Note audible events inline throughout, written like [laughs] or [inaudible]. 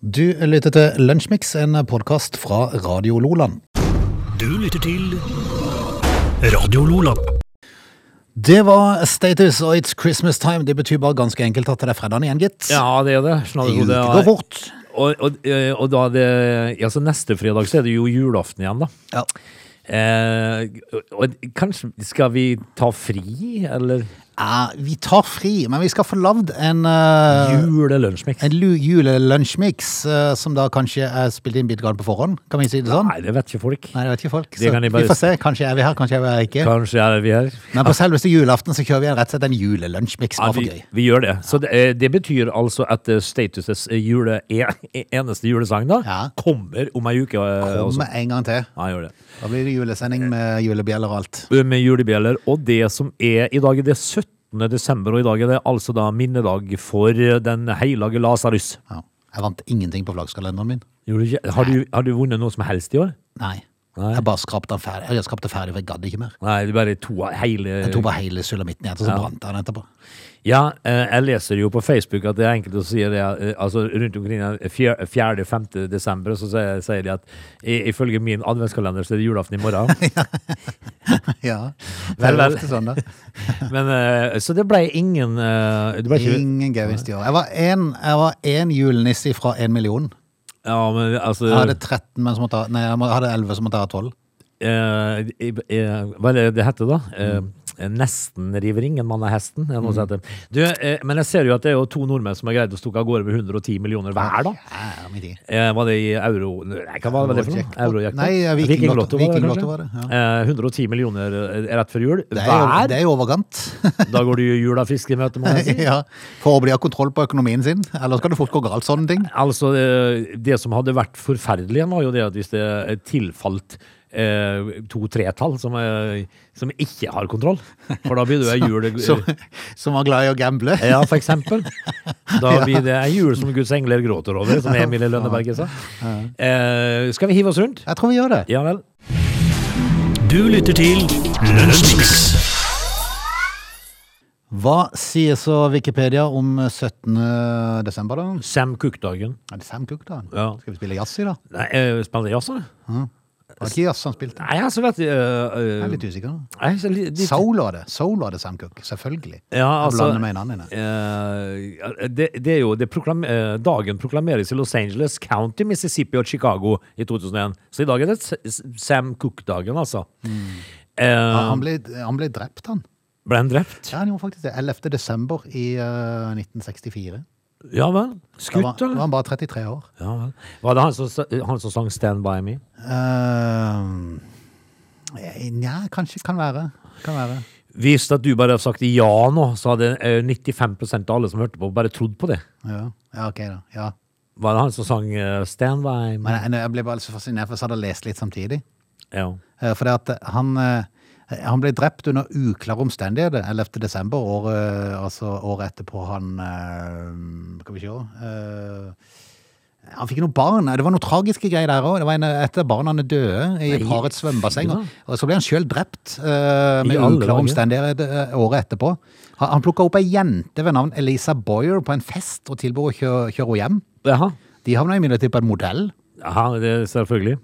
Du lytter til Lunsjmix, en podkast fra Radio Loland. Du lytter til Radio Loland. Det var Status og It's Christmas Time. Det betyr bare ganske enkelt at det er fredagen igjen, gitt. Ja, det er det. Sånn det, det går fort. Og, og, og da er det Altså neste fredag så er det jo julaften igjen, da. Ja. Eh, og kanskje skal vi ta fri, eller Ja, vi tar fri, men vi skal få lagd en, uh, Julelunsjmiks. en julelunsjmiks julelunsjmix eh, som da kanskje er spilt inn bitte grann på forhånd. Kan vi si det sånn? Nei, det vet ikke folk. Nei, det vet ikke folk. Det Så kan de vi får se. Kanskje er vi her, kanskje er vi her ikke. Kanskje er vi her. Men på selveste julaften så kjører vi rett og slett en julelunsjmiks. Ja, vi, gøy. vi gjør det. Så det, eh, det betyr altså at Statuses jule, e- [laughs] eneste julesang da Ja. kommer om ei uke. Kommer også. en gang til. Ja, gjør det. Da blir det julesending med julebjeller og alt. Med julebjeller. Og det som er i dag, det er 17. desember, og i dag er det altså da minnedag for den hellige Lasarus. Ja. Jeg vant ingenting på flaggskalenderen min. Har du, har du vunnet noe som helst i år? Nei. Nei. Jeg bare skrapte den ferdig. Jeg skrapte ferdig, for jeg gadd ikke mer. Nei, det er bare to hele Jeg tok bare hele sulamitten igjen, og så Ja. brant den etterpå. Ja, eh, jeg leser jo på Facebook at det er enkelte som sier det, eh, altså rundt omkring 4.-5. desember, så sier, de at ifølge min adventskalender så er det julaften i morgen. [laughs] Ja, Vel, det vel. ofte sånn da. [laughs] Men, eh, så det ble ingen eh, det ble ikke, Ingen gevinst i år. Jeg var en, jeg julenisse fra en million. Ja, men altså Jeg hadde 13, men så måtte jeg, nei, jeg må- hadde 11, så måtte jeg ha 12. eh, eh, Hva er det det heter da? Eh, Nesten river ingen mann er hesten. heter. Du, eh, men jeg ser jo at det er jo to nordmenn som har greid å stukke av gårde med 110 millioner hver, da. Ja. Eh, var det i euro Nei, hva var det for noe? Eurojackpot. Nei, Vikinglotto Lotto- var det, var det, ja. Eh, 110 millioner eh, rett før jul. Det er, Hver! det er jo overkant. [laughs] Da går du i jula fisk i møte, må jeg si. [laughs] ja, for å bli av kontroll på økonomien sin. Eller skal det fort gå galt, sånne ting? Altså, det, det som hadde vært forferdelig var jo det at hvis det tilfalt eh, to-tre-tall som, eh, som ikke har kontroll, for da blir det ei [laughs] jul Som, som var glad i å gamble. Ja, for eksempel. [laughs] Da blir det ei jul som Guds engler gråter over, som Emilie Lønneberget sa. Eh, skal vi hive oss rundt? Jeg tror vi gjør det. Ja vel. Du lytter til Lunsjmix. Hva sier så Wikipedia om 17. desember, da? Sam Cook-dagen. Er det Sam Cook-dagen? Ja. Skal vi spille jazz i, da? Nei, eh, spiller jazz, eller? Var det ikke jazz han spilte? Nei, altså vet du eh, Jeg eh, er litt usikker. nei, så litt, litt- Soul var det. Soul var det Sam Cook. Selvfølgelig. Ja, Jeg altså blander med navnene. eh, det, det er jo det proklam, eh, Dagen proklameres i Los Angeles County, Mississippi og Chicago i 2001. Så i dag er det Sam Cook-dagen, altså. Eh, Ja, han, ble, han ble drept, han. ble han drept? Ja, han gjorde faktisk det. 11. desember i uh, 1964. Ja vel. Skutt, var, da var eller? han bare 33 år. Ja, vel. Var det han som, han som sang 'Stand By Me'? Uh, Nja, kanskje. Kan være. Kan være. Hvis at du bare hadde sagt ja nå, så hadde eh, 95% av alle som hørte på, bare trodd på det. Ja, ja ok, da. Ja. Var det han som sang eh, 'Stand By Me'? Men jeg, jeg ble bare så fascinert, for jeg hadde lest litt samtidig. Ja. Eh, For det at han, eh, han ble drept under uklare omstendigheter 11. desember, året, altså året etterpå han eh, Skal vi se eh, Han fikk noen barn. Det var noen tragiske greier der òg. Det var en etter barna døde i Nei, parets svømmebasseng. ja. Og, så ble han sjøl drept uh, med uklare omstendigheter eh, året etterpå. Han, han plukka opp ei jente ved navn Elisa Boyer på en fest og tilbød å kjøre, kjøre henne hjem. Jaha. De havna imidlertid på en modell, Ja, det er selvfølgelig.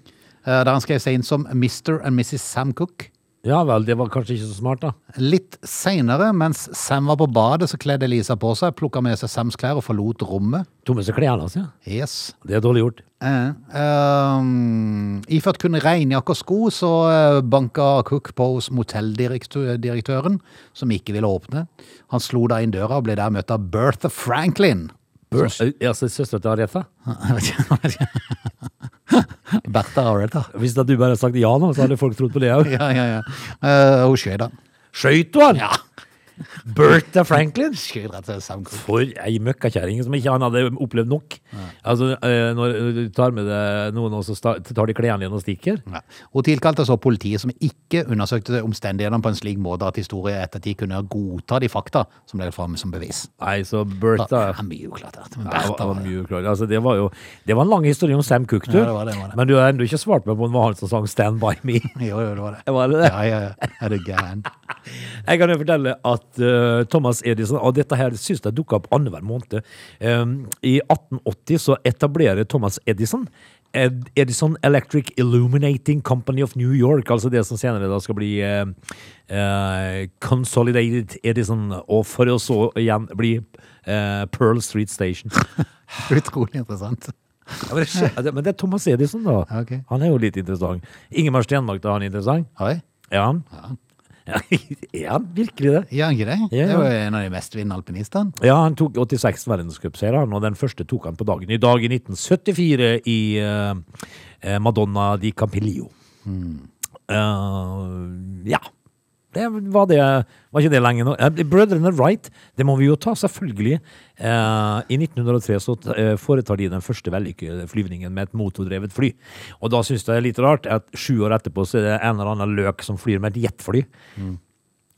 Uh, der han skrev seg inn som Mr. and Mrs. Sam Cook. Ja vel, det var kanskje ikke så smart, da. Litt seinere, mens Sam var på badet, så kledde Elisa på seg, plukka med seg Sams klær og forlot rommet. Tok med seg klærne sine? Yes. Det er dårlig gjort. Eh, um, iført kun regnjakke og sko, så eh, banka Cook på hos motelldirektøren, som ikke ville åpne. Han slo da inn døra og ble der møtt av Bertha Franklin. Burs. Altså søstera til Aretha? Bertha Aretha. Hvis da du bare hadde sagt ja nå, så hadde folk trodd på det òg. Ja, ja, ja. Uh, hun skøyt han. Skøyt du han? Ja. Bertha Franklin? Skjøt rett til Sam Cook. For ei møkkakjerring som ikke han hadde opplevd nok. Altså, eh, Når du tar med deg noen, og så tar de klærne dine og stikker Ja. Hun tilkalte så politiet, som ikke undersøkte omstendighetene på en slik måte at historien etter tid kunne godta de fakta som ble fremme som bevis. Nei, så Det Bertha er mye uklart. Men Ja, det var, Bertha var mye uklart. Altså, det, var jo, det var en lang historie om Sam Cook, du. Ja, det var det, det var det. Men du har ennå ikke svart meg på om det var han som sang 'Stand By Me'. [laughs] Jo, jo, det var det. Var det det? Ja, ja, ja. Er du gæren? Jeg kan jo fortelle at eh, uh, Thomas Edison, og dette her synes jeg dukket opp annenhver måned. Um, I 1880 så etablerer Thomas Edison Ed- Edison Electric Illuminating Company of New York, altså det som senere da skal bli uh, uh, Consolidated Edison, og for å så igjen bli eh, Pearl Street Station. [laughs] Utrolig interessant. Ja, men, det men det er Thomas Edison, da. Okay. Han er jo litt interessant. Ingemar Stenmark, da, han er interessant? Oi, Er han? Ja. [laughs] er han virkelig det? gjør han ikke det? Ja, Det er jo en av de mest vinnende alpinistene. Ja, han tok 86 verdenscupseiere, og den første tok han på dagen i dag i 1974 i eh, Madonna di Campiglio. Uh, ja. Det var det Var ikke det lenge nå? Brødrene Wright, det må vi jo ta, selvfølgelig. Eh, I 1903 så eh, foretar de den første vellykkede flyvningen med et motordrevet fly. Og da syns jeg det er litt rart at sju år etterpå så er det en eller annen løk som flyr med et jetfly.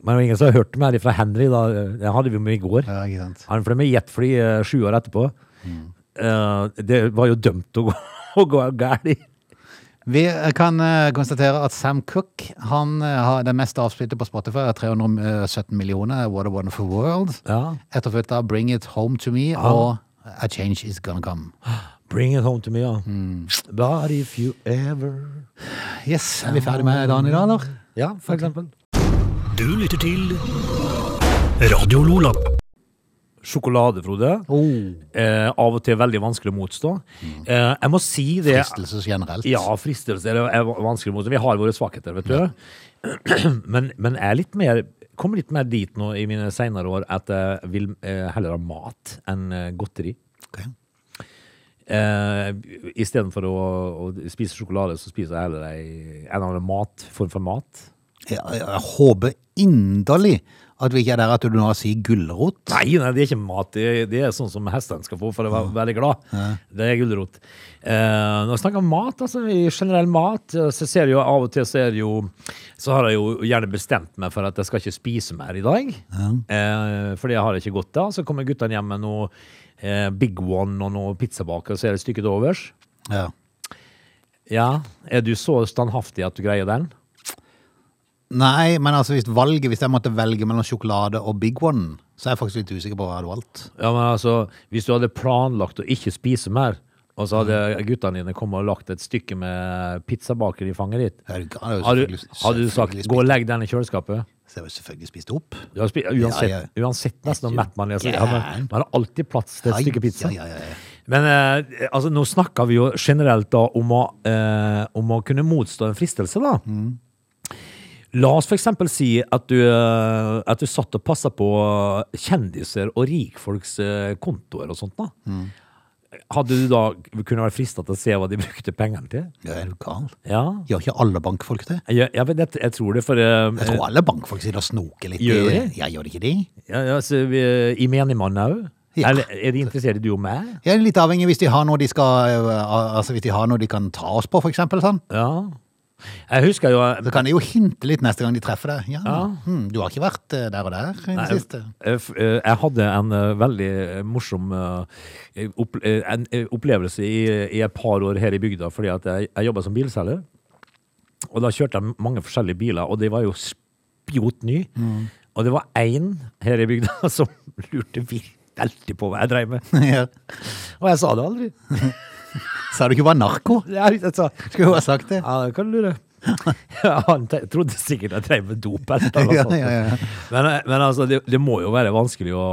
Men ingen som har hørt mer fra Henry, da. Det hadde vi med i går. Ja. Han fløy med jetfly eh, sju år etterpå. Eh, det var jo dømt å gå, [laughs] å gå galt. Vi kan eh, konstatere at Sam Cook han eh, har det meste avspilte på Spotify, er 317 millioner, What a Wonderful World. Ja. Etterfulgt av Bring It Home To Me og A Change Is Gonna Come. Bring it home to me, ja. But if you ever Yes, er vi ferdig med dagen i dag, eller? Ja, for eksempel. Du lytter til Radio Lola. Sjokolade, Frode. Oh, Eh, av og til veldig vanskelig å motstå. Eh, jeg må si det Fristelser generelt. Ja, fristelser er vanskelig å motstå. Vi har våre svakheter, vet du. [clears throat] Men, men jeg er litt mer kommer litt mer dit nå i mine senere år at jeg vil eh, heller ha mat enn eh, godteri. Okay. Eh, Istedenfor å, å spise sjokolade, så spiser jeg heller ei- en eller annen mat, form for mat. Jeg, jeg håper inderlig at vi ikke er der at du nå sier gulrot. Nei, nei, det er ikke mat. Det, det er sånn som hestene skal få for å være veldig glad. Det er gulrot. Eh, når vi snakker om mat, altså i generell mat, så ser jeg jo av og til så jo Så har jeg jo gjerne bestemt meg for at jeg skal ikke spise mer i dag. Eh, fordi jeg har ikke godt da. Så kommer guttene hjem med noe eh, Big One og noe pizzabaker, og så er det stykket overs. Ja. Ja, er du så standhaftig at du greier den? Nei, men altså hvis valget, hvis jeg måtte velge mellom sjokolade og Big One, så er jeg faktisk litt usikker på hva jeg hadde valgt. Ja, men altså, Hvis du hadde planlagt å ikke spise mer, og så hadde guttene dine kommet og lagt et stykke med pizzabaker i fanget ditt, Jeg hadde- du sagt 'gå og legg den i kjøleskapet'? Så jeg har selvfølgelig spist opp. Du har spi uansett, Ja, uansett nesten hvor mett man er. så- Ja, man, man har alltid plass til et stykke pizza. Ja, ja, ja, ja. Men eh, altså, nå snakker vi jo generelt da om å, eh, om å kunne motstå en fristelse, da. La oss eksempel si at du, eh, at du satt og passa på kjendiser og rikfolks eh, kontoer og sånt. da. Hadde du da kunne vært frista til å se hva de [laughs] brukte pengene til? Ja, er du gal? Ja, Gjør ikke alle bankfolk det? jeg, jeg, vet, jeg tror det, for uh, Jeg tror alle bankfolk sitter og snoker litt. Gjør de? Ja, gjør de ikke det? ja, ja, så, vi- I menigmann òg? Ja. Eller er de interessert i du og meg? Jeg er litt avhengig hvis de har noe de skal Altså hvis de har noe de kan ta oss på, for eksempel. Sånn. Ja. Jeg husker jo Så kan jeg jo hinte litt neste gang de treffer deg. Ja, Ja. Hmm, du har ikke vært eh, der og der i det siste. eh, eh, Jeg hadde en eh, veldig eh, morsom eh, eh, eh, opplevelse i, i et par år her i bygda, fordi at jeg, jeg jobba som bilselger. Og da kjørte jeg mange forskjellige biler, og de var jo spjot ny. Og det var én her i bygda [laughs] som lurte veldig på hva jeg dreiv med. [laughs] Ja. Og jeg sa det aldri. [laughs] [laughs] Sa du ikke bare narko? Ja, sa, Skulle jo ha sagt det. ja, det kan du lure. [laughs] Ja, han trodde sikkert jeg drev med dop. eller noe sånt. ja, ja. Men, men altså, det, det må jo være vanskelig å,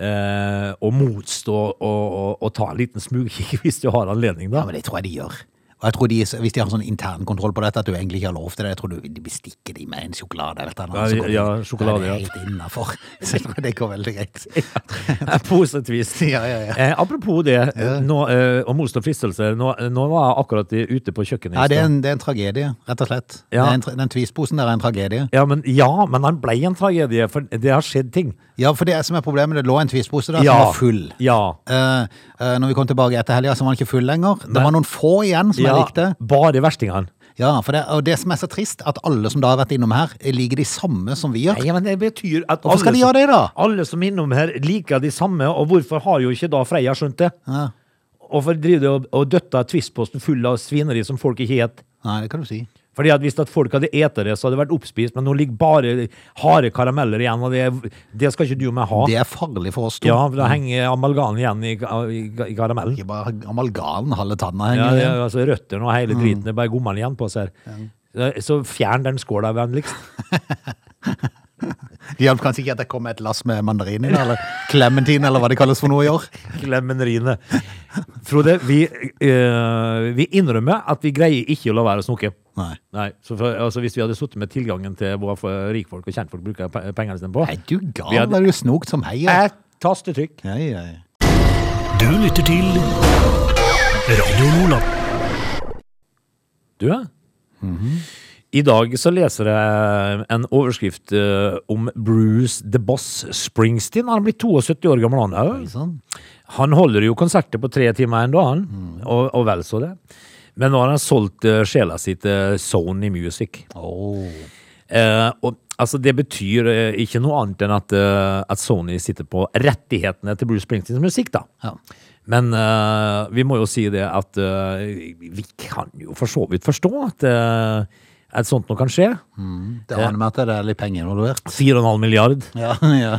eh, å motstå og, og, og ta en liten smugkikk [laughs] hvis du har anledning, da. Ja, men det tror jeg de gjør. Og jeg tror de, Hvis de har sånn internkontroll på dette, at du egentlig ikke har lov til det, jeg tror du, de bestikker de med en sjokolade eller noe. Ja, ja, sjokolade, er ja. det helt innafor. [laughs] Det går veldig greit. [laughs] Positivt. [laughs] Ja, ja, ja. Eh, apropos det, nå, eh, å motstå fristelser. Nå, nå var jeg akkurat ute på kjøkkenet. Ja, det er en, det er en tragedie, rett og slett. Ja. Det er en, den tvisposen der er en tragedie. ja, men, ja, men den ble en tragedie, for det har skjedd ting. Ja, for det som er problemet, det lå en tvispose der Ja. som var full. Ja. Eh, eh, når vi kom tilbake etter helga, så var den ikke full lenger. Det var noen få igjen som ja likte. bare verstingene. Ja, det, og det som er så trist, at alle som da har vært innom her, liker de samme som vi gjør. Nei, men det betyr at Hvorfor skal de gjøre det, da? Alle som er innom her, liker de samme, og hvorfor har jo ikke da Freia skjønt det? Ja. Hvorfor driver de og, og døtter Twistposten full av svineri som folk ikke et? Nei, det kan du si. Fordi at Hvis at folk hadde spist det, så hadde det vært oppspist, men nå ligger bare harde karameller igjen, og det, det skal ikke du og meg ha. Det er farlig for oss to. Ja, for Da henger amalgamen igjen i, i, i karamellen. Ikke bare amalgam, halve tanna henger igjen. ja, altså Røttene og hele driten. Det er bare gommene igjen på seg. Så- Så fjern den skåla vennligst. [laughs] [laughs] Det hjalp kanskje ikke at det kom et lass med mandariner, eller clementine, eller hva det kalles for noe i år. [laughs] Klemmenrine. Frode, vi, eh, vi innrømmer at vi greier ikke å la være å snoke. Nei. Nei, så for, altså Hvis vi hadde sittet med tilgangen til hva for rikfolk og kjentfolk bruker pe- pengene sine på Er du Vi gal? hadde- Er du snokt som heier? Et tastetrykk. Ja, ja, ja. Du lytter til Radio Nordland. Du, ja. I dag så leser jeg en overskrift eh, om Bruce The Boss Springsteen. Han er blitt 72 år gammel, han òg. Han holder jo konserter på tre timer ennå, han. Og, og vel så det. Men nå har han solgt eh, sjela si til Sony Music. Oh. Eh, og altså, det betyr eh, ikke noe annet enn at, at Sony sitter på rettighetene til Bruce Springsteens musikk, da. Ja. Men uh, vi må jo si det at uh, vi kan jo for så vidt forstå at, at sånt noe kan skje. Det aner meg at det er litt penger involvert. 4,5 milliard. Ja, [laughs] ja.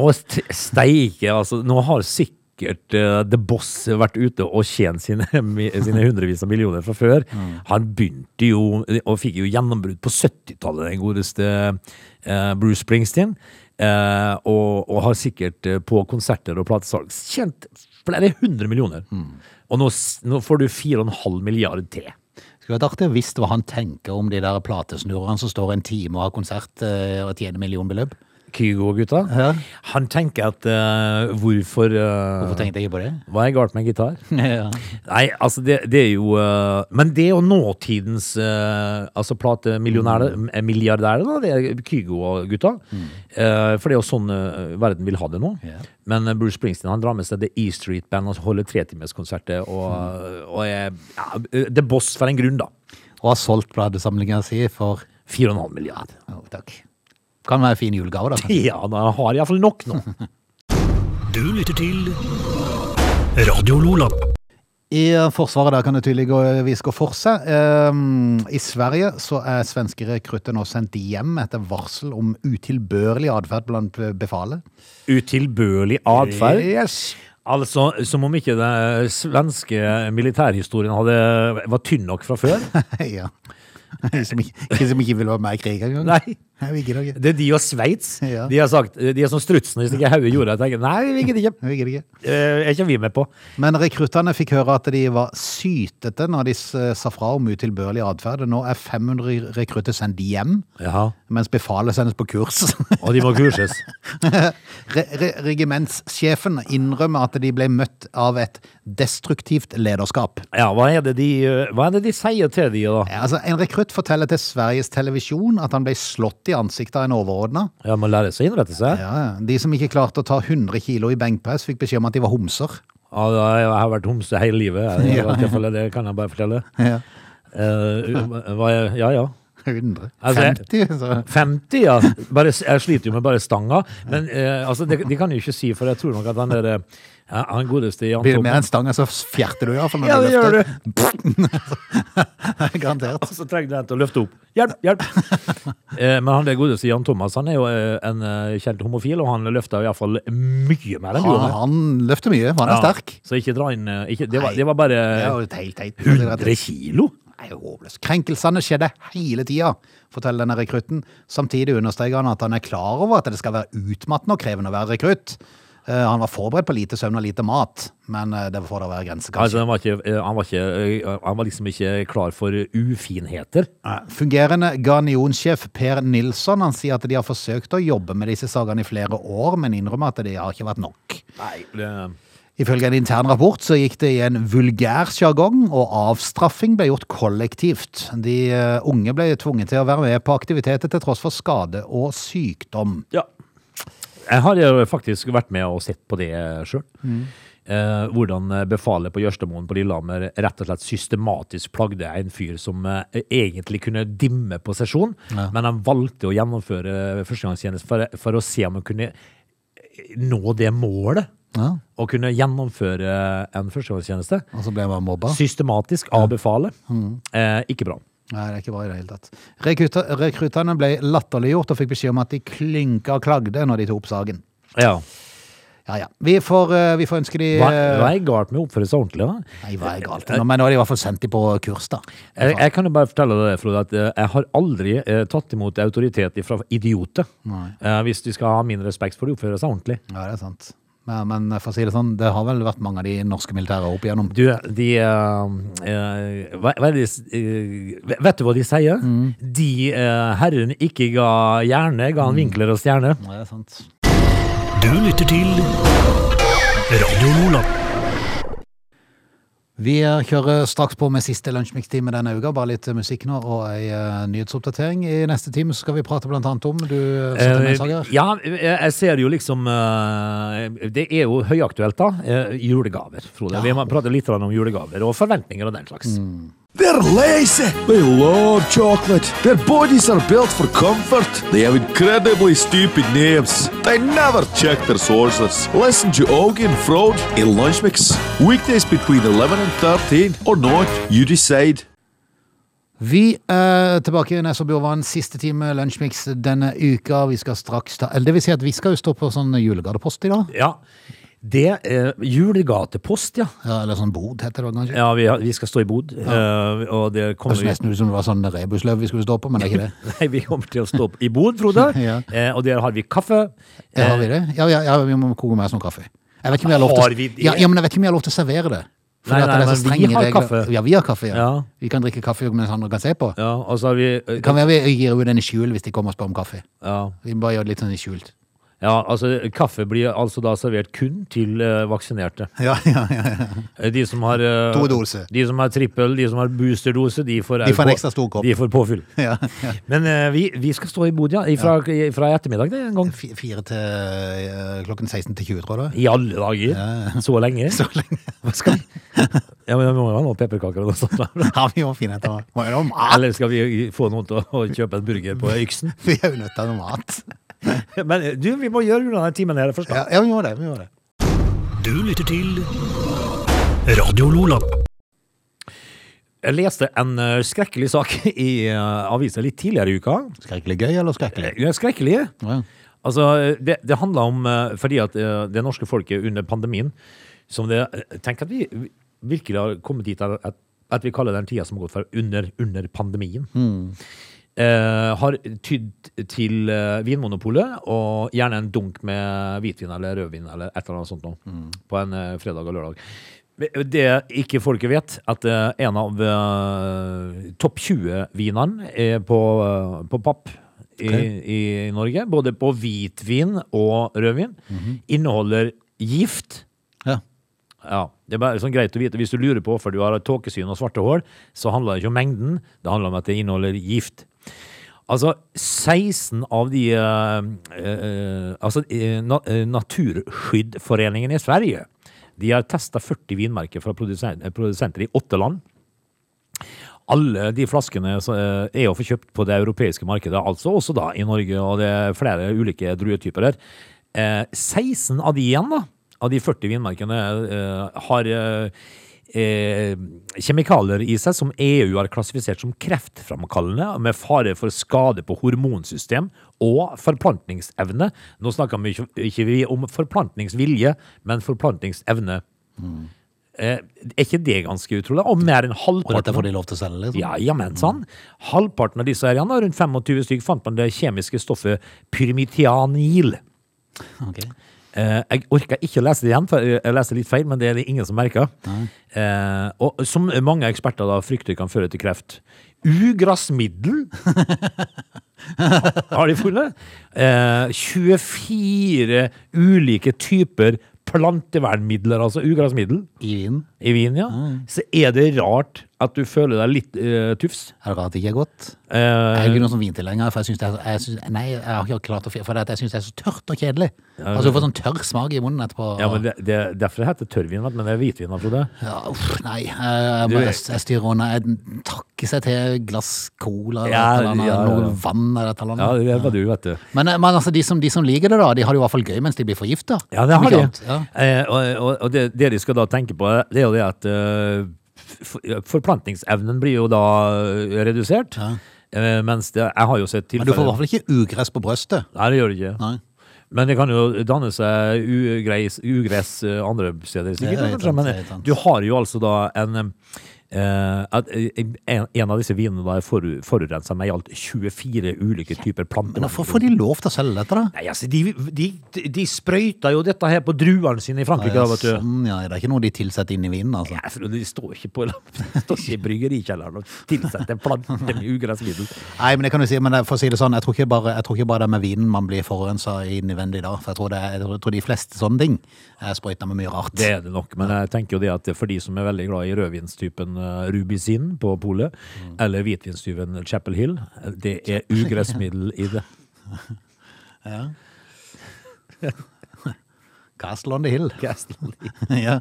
Og st- steike, altså. Nå har sikkert uh, The Boss vært ute og tjent sine, [laughs] sine hundrevis av millioner fra før. Han begynte jo, og fikk jo gjennombrudd på 70-tallet, den godeste uh, Bruce Springsteen. Uh, og, og har sikkert på konserter og platesalg tjent flere hundre millioner. Og nå, nå får du 4,5 milliard til. Skulle vært artig å visst hva han tenker om de der platesnurrene som står en time og har konsert eh, og tjener millionbeløp. Kygo-gutta. Ja. Han tenker at uh, hvorfor uh, Hvorfor tenkte jeg ikke på det? Hva er galt med gitar? [laughs] ja. Nei, altså det, det er jo uh, Men det er jo nåtidens uh, altså platemillionærer, mm. milliardærer, da. Det er Kygo og gutta. Eh, for det er jo sånn verden vil ha det nå. Yeah. Men Bruce Springsteen han drar med seg The E Street Band og holder tretimerskonserter. Og, og er ja, The Boss for en grunn, da. Og har solgt platesamlinga si for 4,5 milliarder. Oh, takk. Kan være en fin julegave, da. kanskje. [laughs] Ja, da har iallfall nok nå. Du lytter til Radio Lola. I eh, Forsvaret der kan det tydeligvis gå for seg. Ehm, I Sverige så er svenske rekrutter nå sendt hjem etter varsel om utilbørlig atferd blant befalet. Utilbørlig atferd. Yes. Altså, som om ikke den svenske militærhistorien hadde, var tynn nok fra før. [laughs] ja. [laughs] Som ikke, ikke som ikke vil være med i krig engang. Nei. Det er de og Sveits. Ja. De har sagt, de er som strutsene hvis ikke hodet det. Jeg tenker, Nei, vi gidder ikke. Vi gidder ikke. Eh, er ikke vi med på. Men rekruttene fikk høre at de var sytete når de sa fra om utilbørlig atferd. Nå er 500 rekrutter sendt hjem, Jaha. mens befalet sendes på kurs. Og de må kurses. [laughs] Re re regimentssjefen innrømmer at de ble møtt av et destruktivt lederskap. Ja, hva er det de, eh, hva er det de sier til de da? Ja, Altså, en rekrutt forteller til Sveriges Televisjon at han ble slått i ansiktet av en overordna. Ja, må lære seg å innrette seg. Ja, ja. de som ikke klarte å ta 100 kilo i benkpress, fikk beskjed om at de var homser. Ja, jeg har vært homse hele livet. [laughs] Jeg, Ja, ja. fall, Det kan jeg bare fortelle. Ja. uh, ja, ja. 100. Altså, 50, så 50, ja. Bare, jeg sliter jo med bare stanga. Men uh, altså, det, de kan jo ikke si, for jeg tror nok at den der eh, ja, Han godeste Jan blir det mer enn stanga, så fjerter du iallfall Ja, du det gjør løfter. [laughs] Garantert. Og så trenger du en til å løfte opp. Hjelp, hjelp! [laughs] eh, men han der godeste Jan Thomas han er jo eh, en eh, kjent homofil, og han løfter iallfall mye mer enn du. Han, han løfter mye, han er Ja, sterk. Så ikke dra inn eh, ikke, det, var, det var bare Det er jo helt 100 kilo? Nei, håpløst. Krenkelsene skjedde hele tida, forteller denne rekrutten. Samtidig understreker han at han er klar over at det skal være utmattende og krevende å være rekrutt. Eh, han var forberedt på lite søvn og lite mat, men eh, det får da være grenser, Altså, kanskje. han, var ikke, eh, han, var ikke, han var liksom ikke klar for ufinheter. Fungerende garnionsjef Per Nilsson han sier at de har forsøkt å jobbe med disse sakene i flere år, men innrømmer at det har ikke vært nok. Nei, det, Ifølge en intern rapport så gikk det i en vulgær sjargong, og avstraffing ble gjort kollektivt. De unge ble tvunget til å være med på aktiviteter til tross for skade og sykdom. ja. Jeg har jo faktisk vært med og sett på det sjøl. Eh, hvordan befalet på Jørstadmoen på Lillehammer rett og slett systematisk plagde en fyr som eh, egentlig kunne dimme på sesjon, men han valgte å gjennomføre førstegangstjeneste for, for å se om han kunne nå det målet. Ja. Å kunne gjennomføre en førstegangstjeneste Og så ble man mobba. systematisk av befalet. Eh, ikke bra. Nei, det er ikke bra i det hele tatt. Rekruta, rekruttene ble latterliggjort og fikk beskjed om at de klynka og klagde når de tok opp saken. Ja. Ja, ja. Vi får, eh, vi får ønske de Hva, eh, hva er galt med å oppføre seg ordentlig, da? Nei, hva er galt? Men nå er de i hvert fall sendt de på kurs, da. Jeg, jeg kan jo bare fortelle deg, Frode, at eh, jeg har aldri tatt imot autoritet fra idioter. Eh, hvis de skal ha min respekt for å oppføre seg ordentlig. Ja, det er sant. Men, men for å si det sånn, det har vel vært mange av de norske militære opp igjennom. Du, de uh, uh, hva, hva er de eh, Vet du hva de sier? De uh, herren ikke ga hjerne, ga han vinkler og stjerne. Ja, det er sant. Du lytter til Radio Lola. Vi eh, kjører straks på med siste lunsjmikstime denne uka. Bare litt musikk nå og ei eh, nyhetsoppdatering. I neste time skal vi prate blant annet om Du eh, saker. ja, jeg jeg ser jo liksom eh, Det er jo høyaktuelt, da. eh, julegaver, Frode. Vi må prate litt om julegaver og forventninger og den slags. They're lazy. They love chocolate. Their bodies are built for comfort. They have incredibly stupid names. They never check their sources. Listen to Augie and Frode in Lunch Mix. Weekdays between 11 and 13 or not, you decide. Vi er tilbake i Nes siste time lunsjmix denne uka. Vi skal straks ta Eller det vil si at vi skal jo stå på sånn julegatepost i dag. Ja. Det er julegatepost, ja. Ja, eller sånn bod, heter det kanskje. Ja, vi, har- vi skal stå i bod, eh, og det kommer Kanskje nesten ut som det var sånn rebusløv vi skulle stå på, men det er ikke det. [laughs] Nei, vi kommer til å stå i bod, Frode. [laughs] Ja. eh, og der har vi kaffe. Ja, har vi det? Ja, ja, ja, vi må koke oss noe kaffe. Jeg vet ikke om jeg har lov til, vi? Ja, ja, men jeg vet ikke om jeg har lov til å servere det. Fordi Nei, nei, det så men vi har regler. kaffe. Ja, vi har kaffe, ja. Ja. Vi kan drikke kaffe mens andre kan se på. Ja, og så har vi Uh, Kan være vi gir ut den i skjul hvis de kommer og spør om kaffe. ja. Vi bare gjør det litt sånn i skjult. Ja, altså kaffe blir altså da servert kun til eh, vaksinerte. Ja, ja, ja. ja. Eh, De som har eh, To doser. De som har trippel, de som har boosterdose, de får, De får en ekstra stor kopp. De får påfyll. [laughs] ja, ja. Men eh, vi, vi skal stå i bod, ja. Fra, fra ettermiddag det en gang. Fi- Fire til eh, klokken 16 til 20, tror jeg. I alle dager. Så lenge. [laughs] Så lenge. Hva skal vi? Ja, men Vi må jo ha noen pepperkaker og noe sånt. da. [laughs] Ja, vi må finne etter må jo ha mat. Eller skal vi få noen til å kjøpe en burger på Yksen? Vi er jo nødt til å ha noe mat. [laughs] Men eh, du, vi må gjøre unna den timen her først. Ja, da. ja, vi må det. Vi må det. Du lytter til Radio Lola. Jeg leste en eh, skrekkelig sak [laughs] i uh, avisa litt tidligere i uka. Skrekkelig gøy eller skrekkelig? Eh, Skrekkelig. Ja. Altså, det, det handler om eh, fordi at eh, det norske folket under pandemien som det, eh, Tenk at vi virkelig har kommet dit at, at, vi kaller den tida som har gått for under, under pandemien. Eh, har tydd til eh, Vinmonopolet og gjerne en dunk med hvitvin eller rødvin eller et eller annet sånt noe, på en eh, fredag og lørdag. Det ikke folket vet, at en av topp 20-vinene er på, på papp i, i Norge, både på hvitvin og rødvin, inneholder gift. Ja. Ja, Det er bare sånn greit å vite. Hvis du lurer på hvorfor du har tåkesyn og svarte hår, så handler det ikke om mengden, det handler om at det inneholder gift. Altså, 16 av de uh, uh, Altså, uh, eh, Naturskyddforeningen i Sverige de har testa 40 vinmerker fra produsenter i åtte land. Alle de flaskene er å få kjøpt på det europeiske markedet, altså også da i Norge, og det er flere ulike druetyper her. Eh, 16 av de igjen, da, av de 40 vinmerkene, har eh, kjemikalier i seg som EU har klassifisert som kreftframkallende, med fare for skade på hormonsystem og forplantningsevne. Nå snakker vi ikke, ikke vi om forplantningsvilje, men forplantningsevne. Eh, er ikke det ganske utrolig? Og mer enn halvparten Og dette får de lov til å selge, liksom? ja, jamen sann. Halvparten av disse her, rundt 25 stykker, fant man det kjemiske stoffet pyrmitianil. Ok. Eh, jeg orker ikke å lese det igjen, for jeg leser litt feil, men det er det ingen som merker. Eh, og som mange eksperter da frykter kan føre til kreft. Ugressmiddel har de funnet. Eh, 24 ulike typer plantevernmidler, altså ugressmiddel, I vinen? i vin, ja. Så er det rart at du føler deg litt uh, tufs. Er det rart det ikke er godt? Uh, Jeg er ikke noen sånn vintilhenger, for jeg synes det er, jeg synes, nei, jeg har ikke klart å for det jeg synes det er så tørt og kjedelig. Altså, du får sånn tørr smak i munnen etterpå. ja, men det, det, Derfor det heter tørrvin, men det er hvitvin. Frode. Ja, uff, nei, jeg, jeg, Du- bare- jeg, jeg styrer unna. Jeg takker seg til glass cola eller Ja, eller annet, ja, ja. noe vann eller et eller Ja, det det var du, vet du. Men, men altså, de som, de som liker det da, de har det i hvert fall gøy mens de blir forgifta. Ja, det har de. Eh, og og, og det, det de skal da tenke på, det er jo det at eh, forplantningsevnen blir jo da eh, redusert. Ja. mens det, jeg har jo sett Men du får i hvert fall ikke ugress på brøstet. Nei, det gjør det ikke. Nei. Men det kan jo danne seg ugress, ugress eh, andre steder, sikkert. Er men du har jo altså da en eh, eh, en, en av disse vinene da er for, forurensa med i alt 24 ulike typer planter. Men hvorfor får de lov til å selge dette, da? Nei, altså, de, de, de sprøyter jo dette her på druene sine i Frankrike, vet du. Sånn, ja. Det er ikke noe de tilsetter inn i vinen, altså. Ja, de står ikke på [laughs] de står ikke i bryggerikjelleren og tilsetter planter med ugressmiddel. Nei, men det kan du si, men for å si det sånn, jeg tror ikke bare, tror ikke bare det med vinen man blir forurensa innvendig da. For jeg tror, det jeg tror de fleste sånne ting er sprøyta med mye rart. Det er det nok, men jeg tenker jo det at for de som er veldig glad i rødvinstypen Rubicin på polet, eller hvitvinstyven Chapel Hill, det er ugressmiddel i det. Castle on the hill. Castle. [laughs] ja,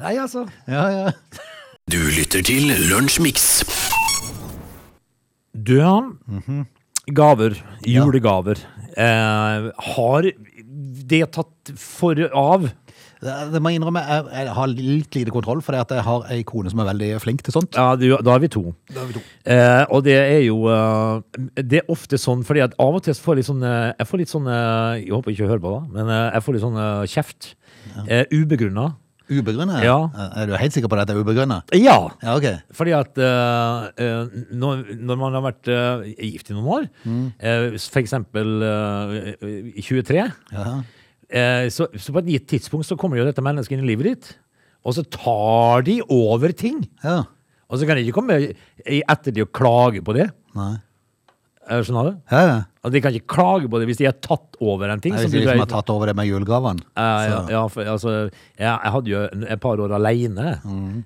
Nei, altså. ja, ja. Du lytter til Lunsjmix. Du, gaver, julegaver, eh, har det tatt for av? Det, må jeg innrømme, jeg, jeg har litt lite kontroll, for jeg har ei kone som er veldig flink til sånt. Ja, du, da er vi to. Eh, og det er jo eh, Det er ofte sånn, fordi at av og til så får jeg litt sånn eh, Jeg får litt sånn eh, Jeg håper ikke du hører på, da, men jeg får litt sånn kjeft. Eh, ubegrunna. Ubegrunnet? Ja. Er du helt sikker på at det er ubegrunnet? Ja! Ja, ok. Fordi at eh, når, når man har vært uh, gift i noen år, mm. eksempel eh, i 23, Ja. Eh, så, så på et gitt tidspunkt så kommer jo dette mennesket inn i livet ditt, og så tar de over ting. ja. Og så kan de ikke komme etter de og klage på det. Nei. Skjønner du? Ja, ja. Og de kan ikke klage på det hvis de har tatt over en ting. Nei, Hvis de liksom har tatt over det med julegavene. Eh, ja, ja, for, altså, jeg, jeg hadde jo et par år alene.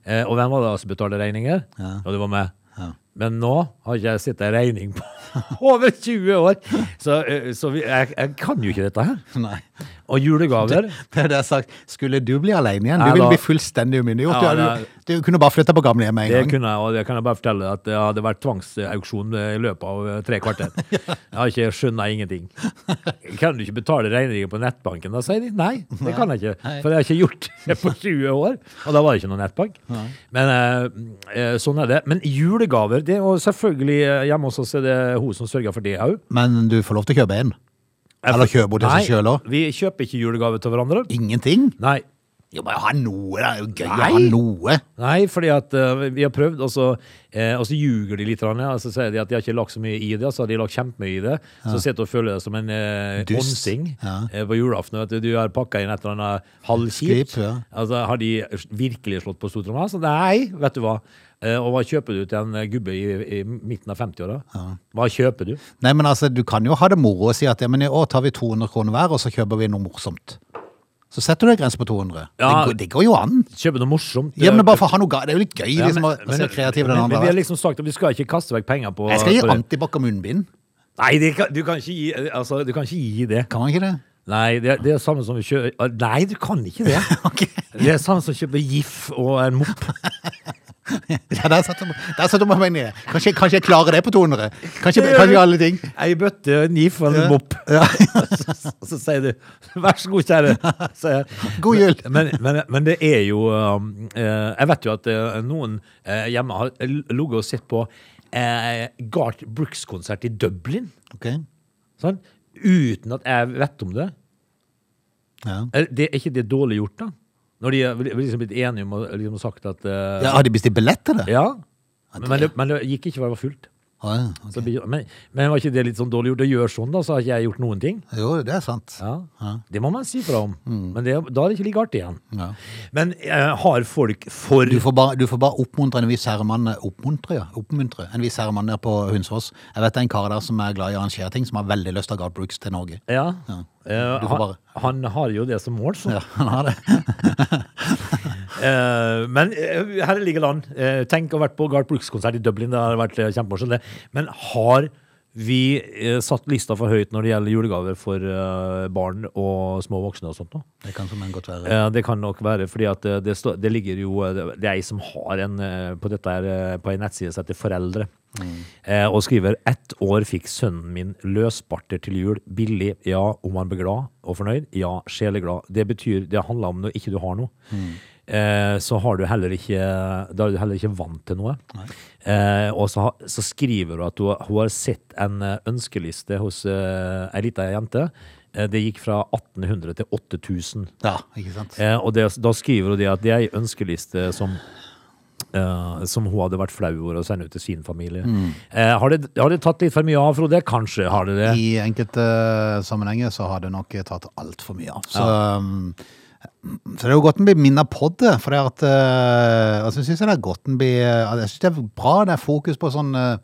Eh, og hvem var det som betalte regninger? Ja. Og det var meg. Ja. Men nå har ikke jeg sett ei regning på [laughs] over 20 år! Så, eh, så vi, jeg, jeg kan jo ikke dette her. Nei. Og julegaver Det er det jeg har sagt. Skulle du bli alene igjen? Du ville bli fullstendig umyndiggjort. Ja, du, du, du kunne bare flytta på gamlehjemmet Det en gang. kunne jeg, og det kan jeg bare fortelle at det hadde vært tvangsauksjon i løpet av eh, tre kvarter. [laughs] Jeg har ikke skjønna ingenting. Kan du ikke betale regninger på nettbanken? Da sier de nei, det kan jeg ikke. For jeg har ikke gjort det [laughs] på 20 år, og da var det ikke noen nettbank. Men eh, eh, sånn er det. Men julegaver, det er jo selvfølgelig hjemme hos oss er det hun som sørger for det òg. Men du får lov til å kjøpe en. Eller kjøper bort til seg sjøl òg. Vi kjøper ikke julegave til hverandre. Ingenting? Nei. Jo, bare ha noe, da. Det er jo gøy å ha noe. Nei, fordi at uh, vi har prøvd, og så, uh, og så ljuger de litt. og så sier de at de har ikke lagt så mye i det, så har de lagt kjempemye i det. Så sitter du og føler deg som en eh, Dust. Ja. uh, på julaften. Vet du, du har pakka inn et eller annet halvkjipt. Ja. Altså, har de virkelig slått på stortromma? Så nei, vet du hva. Og hva kjøper du til en gubbe i, i midten av 50-åra? Hva kjøper du? Nei, men altså, Du kan jo ha det moro og si at ja, men i år tar vi 200 kroner hver, og så kjøper vi noe morsomt. Så setter du en grense på 200. Ja. Det, går, det går jo an. Kjøper noe morsomt? Ja, men bare for å ha noe Det er jo litt gøy Ja, liksom, men- å se kreativ den andre men vi har er. liksom sagt at vi skal ikke kaste vekk penger på Jeg skal gi antibac og munnbind. Nei, det kan, du, kan gi, altså, du kan ikke gi det. Kan man ikke det? Nei, det, det er samme som vi kjøper Nei, du kan ikke det. [laughs] okay. Det er samme som å kjøpe GIF og en mopp. [laughs] Ja, der satte der satte meg ned. Kanskje, kanskje jeg klarer det på 200? Kanskje, kanskje alle ting? Ei bøtte, en GIF og en Ja. mopp. Og [laughs] så sier du 'vær så god, kjære'. God jul. Men, men, men det er jo um, eh, Jeg vet jo at eh, noen eh, hjemme har ligget og sett på Garth Brooks-konsert i Dublin. Ok. Sånn, uten at jeg vet om det. Ja. Er, det, er ikke det dårlig gjort, da? Når de har liksom blitt enige om å liksom sagt at eh, Ja, har de bestilt billett til det? Ja. Men, men, det, men det gikk ikke for det var fullt. Ah, ja, ok. Så, det blir- men, men var ikke det litt sånn dårlig gjort? Å gjøre sånn, da, så har ikke jeg gjort noen ting. Jo, det er sant. Ja, Det må man si fra om. Men det, da er det ikke like artig igjen. Ja. Men eh, har folk for Du får bare, du får bare oppmuntre en viss herremann Oppmuntre, ja. Oppmuntre en viss herremann der på Hunsfoss. Jeg vet det er en kar der som er glad i å arrangere ting, som har veldig lyst til å ha Garth Brooks til Norge. Ja. Ja. Får han, han har jo det som mål, så. Ja, han har det. uh, [laughs] men uh, her ligger land, tenk å ha vært på Garth Brooks-konsert i Dublin. Det har vært kjempemorsomt. det. Men har vi eh, satt lista for høyt når det gjelder julegaver for eh, barn og små voksne og sånt? Da. Det kan som en godt være. Eh, det kan nok være, fordi at det, det, det ligger jo Det er ei som har en på dette her, på ei nettside som heter Foreldre, mm. og skriver ett år fikk sønnen min løsbarter til jul. Billig, ja. Om han blir glad og fornøyd? Ja, sjeleglad. Det betyr Det handler om når ikke du har noe. Eh, så har du heller ikke Da er du heller ikke vant til noe. Eh, og så, så skriver du at hun, hun har sett en eh, ønskeliste hos eh, ei lita jente. Eh, det gikk fra 1800 til 8000. Ja, ikke sant? Eh, og det, da skriver hun det at det er ei ønskeliste som Uh, som hun hadde vært flau over å sende ut til sin familie. Eh, har, det, har det tatt litt for mye av, Frode? Kanskje har det det. I enkelte sammenhenger så har det nok tatt altfor mye av. Så, um, så det er jo godt en blir minnet på det. For det at uh, altså, jeg synes det er godt en blir Jeg synes det er bra det er fokus på sånn uh,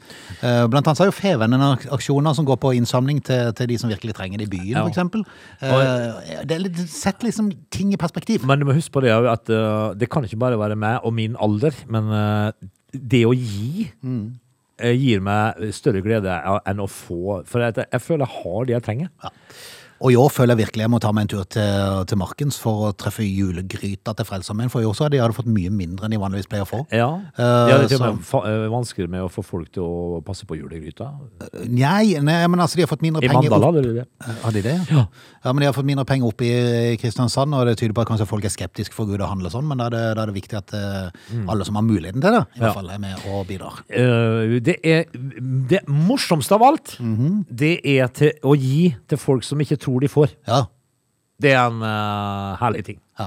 Blant annet så er jo Fevennen aksjoner som går på innsamling til, til de som virkelig trenger det i byen, Ja. eksempel. Uh, det er litt, Sett liksom ting i perspektiv. Men du må huske på det at eh, det kan ikke bare være meg og min alder, men eh, det å gi eh, gir meg større glede enn å få. For jeg, jeg føler jeg har det jeg trenger. Og i år føler jeg virkelig jeg må ta meg en tur til, til Markens for å treffe julegryta til Frelsesarmeen. For i år så hadde de hadde fått mye mindre enn de vanligvis pleier å få. Ja, ja det er til eh, vanskeligere med å få folk til å passe på julegryta. Nei, nei, men altså de har fått mindre I penger Mandal opp. hadde de det. Hadde de det? Ja. Ja, men de har fått mindre penger opp i Kristiansand, og det tyder på at kanskje folk er skeptiske for Gud å handle sånn, men da er det, da er det viktig at eh, alle som har muligheten til det, i Mm. Ja. hvert fall er med og bidrar. Eh, det er det morsomste av alt. Mhm. Det er til å gi til folk som ikke tror de får. Ja, Det er en uh, herlig ting. ja.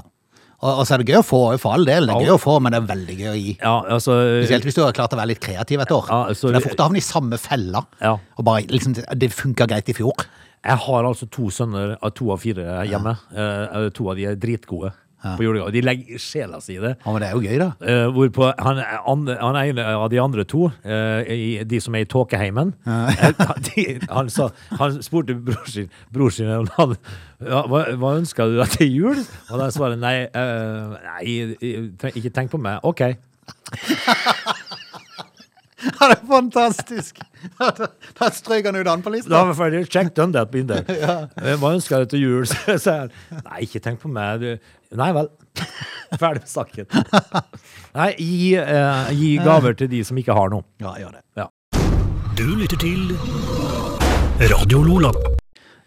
Og, og så er det gøy å få, for all del. Det er Ja. gøy å få, men det er veldig gøy å gi. Ja, altså Spesielt hvis du har klart å være litt kreativ et år. Ja, altså, det er fort å havne i samme fella. Ja. Og bare, liksom, det funka greit i fjor. Jeg har altså to sønner av to av fire hjemme. Eh, to av de er dritgode på julegave. De legger sjela si i det. Ja, men det er jo gøy, da. Uh, hvorpå han, han, han en av de andre to, uh, i, de som er i tåkeheimen ja. de, han, han spurte bror sin, bror sin om han, ja, hva, hva ønsker du deg til jul? Og da svarer han nei, uh, nei ikke tenk på meg. OK. [laughs] Ja, det er fantastisk! Da, da, da strøk han ut an på Da lista. var vi ferdig. Check done that been there. Hva ønsker du til jul? [laughs] Så sier han nei, ikke tenk på meg. Du. Nei vel. [laughs] Ferdig med saken. Nei, gi, eh, gi gaver til de som ikke har noe. Ja, gjør det. Ja. Du lytter til Radio Lola.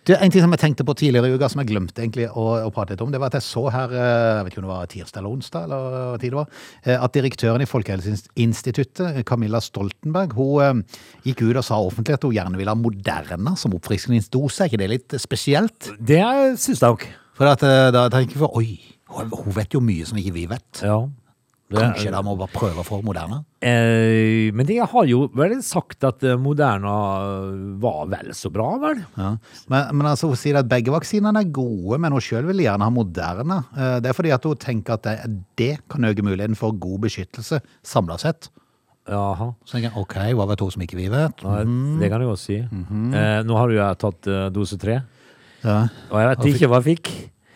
Det er En ting som jeg tenkte på tidligere i uka, som jeg glemte egentlig å, å prate litt om, det var at jeg så her, eh, jeg vet ikke om det var tirsdag eller onsdag, eller tid det var, eh, at direktøren i Folkehelseinstituttet, Camilla Stoltenberg, hun eh, gikk ut og sa offentlig at hun gjerne ville ha Moderna som oppfriskningsdose. Er ikke det litt spesielt? Det syns jeg nok. For at, da tenker jeg for, oi, hun vet jo mye som ikke vi vet. Ja. Kanskje de må bare prøve for Moderna? Eh, men de har jo vel sagt at eh, Moderna var vel så bra, vel? Ja. Men, men altså, hun sier at begge vaksinene er gode, men hun selv vil gjerne ha Moderna. Eh, Det er fordi at hun tenker at det, det kan øke muligheten for god beskyttelse samlet sett. Jaha. Så tenker jeg, ok, hva vet hun som ikke vi vet? Mm. Det kan du godt si. eh, nå har jo tatt eh, dose tre, Ja, og jeg vet ikke hva jeg fikk.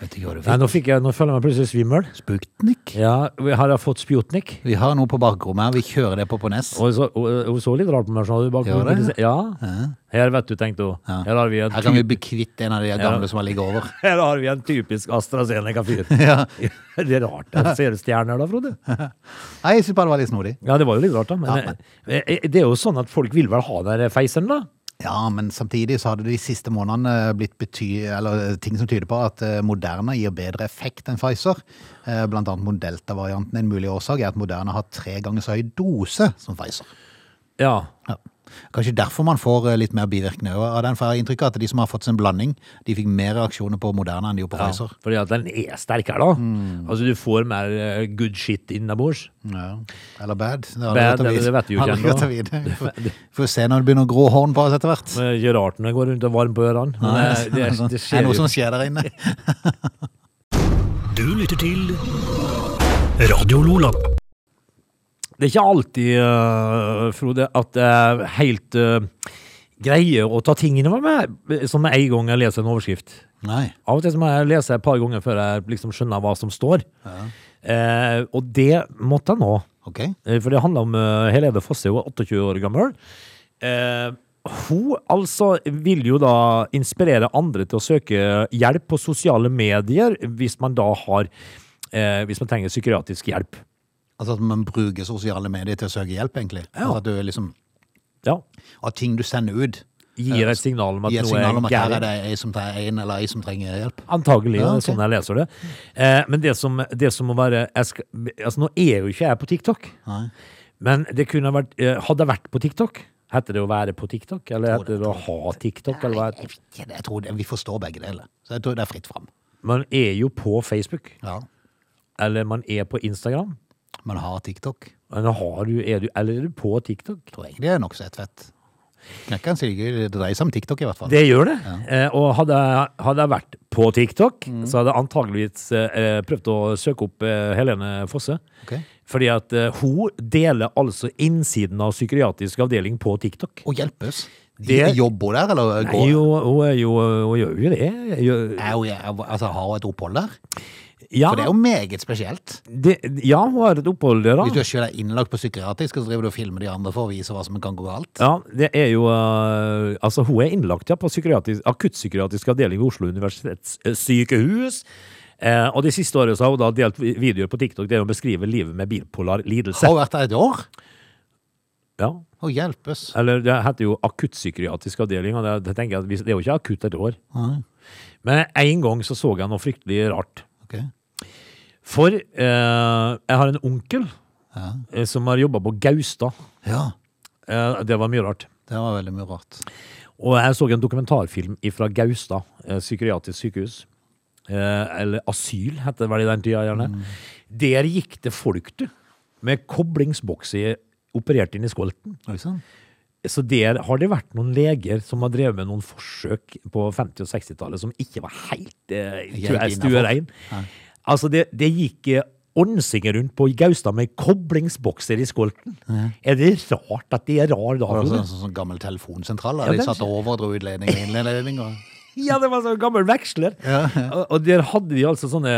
Vet ikke hva du Nei, nå, fikk jeg, nå føler jeg meg plutselig svimmel. Sputnik? Ja, har jeg fått Sputnik? Vi har noe på bakrommet her, vi kjører det på på Ness. Og så, og, hun så litt rart på meg. sånn, bak- Gjør det? Ja. Her vet du, tenkte hun. Ja. Her, har vi en Her kan vi typ, bli kvitt en av de gamle som har ligget over. [laughs] her har vi en typisk AstraZeneca-fyr. [laughs] Ja. [laughs] Det er rart. Jeg ser stjerner da, Frode. Nei, jeg synes bare det var litt snodig. Ja, det var jo litt rart, da. Men, Ja, eh, eh, det er jo sånn at folk vil vel ha den der feiseren, da? Ja, men samtidig så hadde de siste månedene blitt bety eller ting som tyder på at eh, Moderna gir bedre effekt enn Pfizer. Eh, Blant annet mot Delta-varianten. En mulig årsak er at Moderna har tre ganger så høy dose som Pfizer. Ja. Ja. Kanskje derfor man får eh, litt mer bivirkninger av den. For jeg har inntrykk av at de som har fått sin blanding, de fikk mer reaksjoner på Moderna enn de gjorde på ja. Pfizer. Fordi at den er sterkere, da. Mm. Altså, du får mer eh, good shit innabords. Ja. Eller bad. Det, Bad, det- det vet vi jo ikke ennå. Vi [laughs] får, se når det begynner å grå horn på oss etter hvert. Det Ikke rart når jeg går rundt og varmer på ørene. Men Nei, det, det, [laughs] sånn. det er noe jo. som skjer der inne. [laughs] Du lytter til Radio Lola. Det er ikke alltid, uh, Frode, at det er helt uh, greie å ta tingene med, meg som med en gang jeg leser en overskrift. Nei. Av og til må jeg lese et par ganger før jeg liksom skjønner hva som står. Eh, og det måtte jeg nå. Ok. Eh, For det handler om uh, Helene Fosse, hun er 28 år gammel. Eh, hun altså vil jo da inspirere andre til å søke hjelp på sosiale medier hvis man da har eh, Hvis man trenger psykiatrisk hjelp. Altså at man bruker sosiale medier til å søke hjelp, egentlig. Ja. Altså at du liksom Ja. At ting du sender ut, gir et signal om at noe er gærent. her er det ei som, som trenger hjelp. Antagelig, Ja, okay. ok. sånn jeg leser det. Eh, men det som, det som må være skal, altså Nå er jo ikke jeg på TikTok, Nei. men det kunne vært eh, Hadde jeg vært på TikTok, heter det å være på TikTok? Eller heter det å ha TikTok? Eller hva? Jeg, jeg, jeg tror det, Vi forstår begge deler. Så jeg tror det er fritt fram. Man er jo på Facebook, Ja. eller man er på Instagram. Man har TikTok. Men har du, er du, eller er du på TikTok? Jeg tror egentlig det er nokså ett fett. Knekkeren sier det dreier seg om TikTok, i hvert fall. Det gjør det. Eh, og hadde hadde jeg vært på TikTok, Mm. så hadde jeg antageligvis eh, prøvd å søke opp eh, Helene Fosse. Okay. Fordi at eh, hun deler altså innsiden av psykiatrisk avdeling på TikTok. Og hjelpes. Det- Jobber hun der, eller går hun, er jo, hun gjør jo det. Gjør, er hun, er- altså, Har hun et opphold der? Ja, For det er jo meget spesielt. det, ja, hun har et opphold der, da. Hvis du selv er innlagt på psykiatrisk, så driver du og filmer de andre for å vise hva som kan gå galt. Ja, det er jo uh, Altså, hun er innlagt ja, på psykiatrisk, akuttpsykiatrisk avdeling ved Oslo universitetssykehus. Eh, og de siste årene så har hun da delt videoer på TikTok der hun beskriver livet med bipolar lidelse. Har hun vært der et år? Ja. Og hjelpes. Eller det heter jo akuttpsykiatrisk avdeling, og det, det tenker jeg at det er jo ikke akutt et år. Nei. Men en gang så så jeg noe fryktelig rart. Ok. For eh, jeg har en onkel Ja. eh, som har jobba på Gaustad. ja. Eh, det var mye rart. Det var veldig mye rart. Og jeg så en dokumentarfilm fra Gaustad, eh, psykiatrisk sykehus. Eh, eller asyl, heter det vel i den tida, gjerne. Der gikk det folk, du, med koblingsbokser operert inn i skolten. Sånn. Så der har det vært noen leger som har drevet med noen forsøk på 50- og 60-tallet som ikke var helt eh, stuerein. stuerein. Altså, det, det gikk eh, ånsinger rundt på Gaustad med koblingsbokser i skolten. Er det rart at det er rar da? Det var sånn, sånn, sånn gammel telefonsentral. Ja, de satt over og dro ut ledning og innledning. Og... [laughs] Ja, det var sånn gammel veksler. Ja, Og, og der hadde de altså sånne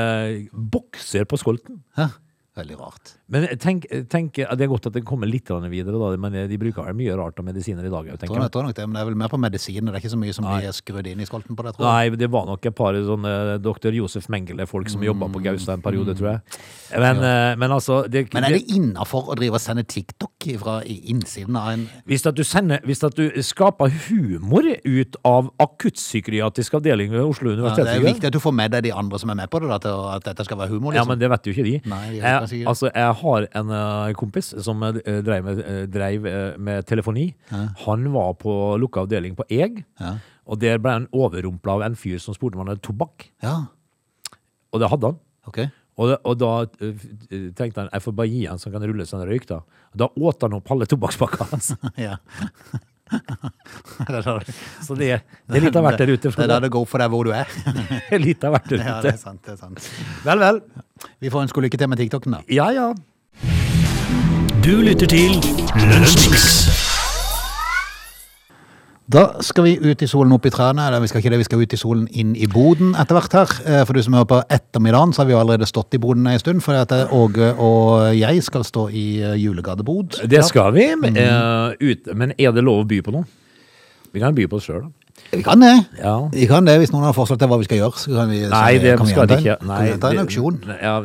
bokser på skolten. Ja, veldig rart. Men tenk, tenk, det er godt at det kommer litt videre, da, men de bruker vel mye rart av medisiner i dag. Jeg tror, jeg tror nok det, men det er vel mer på medisiner. Det er ikke så mye som blir skrudd inn i skolten på det, tror jeg. Nei, det var nok et par sånne dr. Josef Mengele-folk som jobba på Gaustad en periode, tror jeg. Men, ja. men altså det, Men er det innafor å drive og sende TikTok fra innsiden av en hvis, at du sender, hvis at du skaper humor ut av akuttpsykiatrisk avdeling ved Oslo ja, Det er jo viktig at du får med deg de andre som er med på det, da, at dette skal være humor. Ja, Liksom. men det vet jo ikke de. Nei, de vet sikkert. altså, jeg har en uh, kompis som uh, dreiv, med, uh, dreiv med telefoni. Han var på lukka avdeling på EG, Ja. og der ble han overrumpla av en fyr som spurte om han hadde tobakk. ja, Og det hadde han. Okay. Og, det, og da tenkte han jeg får bare gi han så han kan rulle seg en røyk. Da da åt han opp alle tobakkspakka hans. [laughs] Ja. [laughs] Så det, det er litt av hvert der ute. det er der det går for deg hvor du er. [laughs] Det litt av hvert der Ja, det er sant. det er sant. Vel, vel. Vi får ønske lykke til med TikToken, da. Ja, ja. Du lytter til Lunsjmix. Da skal vi ut i solen opp i trærne, eller vi skal ikke det, vi skal ut i solen inn i boden etter hvert her. Eh, For du som hører på ettermiddagen, så har vi jo allerede stått i boden en stund, for eh, Åge og jeg skal stå i eh, julegardebod. Det skal vi. eh, ut, men er det lov å by på noe? Vi kan by på oss sjøl, da. Vi kan det. Ja. Vi kan det, Hvis noen har forslag til hva vi skal gjøre, så kan vi Nei, det skal gjenta ikke. Nei. Kan vi ta en auksjon? Ja,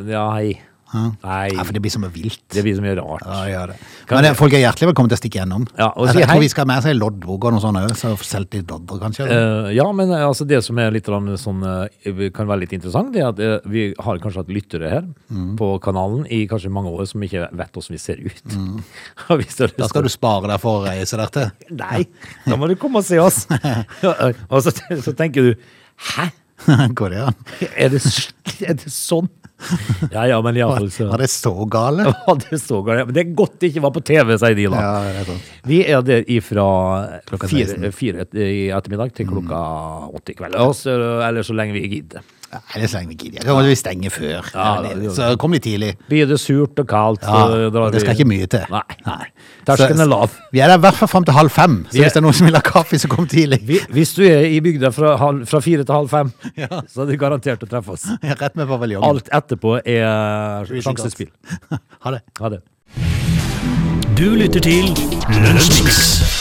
ja. Nei, Ja, for det blir så mye vilt. det blir så mye rart. Ja, ja, det. Men vi- eh, folk er hjertelig velkommen til å stikke gjennom. Ja, og altså, si jeg hei. tror vi skal ha med seg loddbok og noe sånt òg, så solgt litt lodder, kanskje. Eh, ja, men eh, altså, det som er litt sånn, eh, kan være litt interessant, det er at eh, vi har kanskje hatt lyttere her Mm. på kanalen i kanskje mange år som ikke vet hvordan vi ser ut. Mm. [laughs] Da skal du spare deg for å reise der til. [laughs] Nei, da må du komme og se oss. [laughs] Og så, så tenker du Hæ? Går det an? Er det, er det sånn? [laughs] Ja ja, men iallfall så Var det så gale? [laughs] Ja, det er så galt. Men det er godt det ikke var på TV, sier de da. Ja, det er sant. Vi er der ifra Klokka fire, fire i ettermiddag til klokka åtte i kveld. Eller så lenge vi gidder. Nei, det er så lenge vi gidder. Kan vi stenge før. Ja, det- det- så kom litt tidlig. Blir det surt og kaldt, Ja, og det skal ikke mye til. Nei. Terskelen er lav. Vi er der i hvert fall fram til halv fem, så Vi er- hvis det er noen som vil ha kaffe, så kom tidlig. Vi, hvis du er i bygda fra, halv- fra fire til halv fem, [laughs] så er du garantert å treffe oss. Rett med paviljongen. Alt etterpå er sjansespill. [laughs] Ha det. Ha det. Du lytter til Lunsjmix.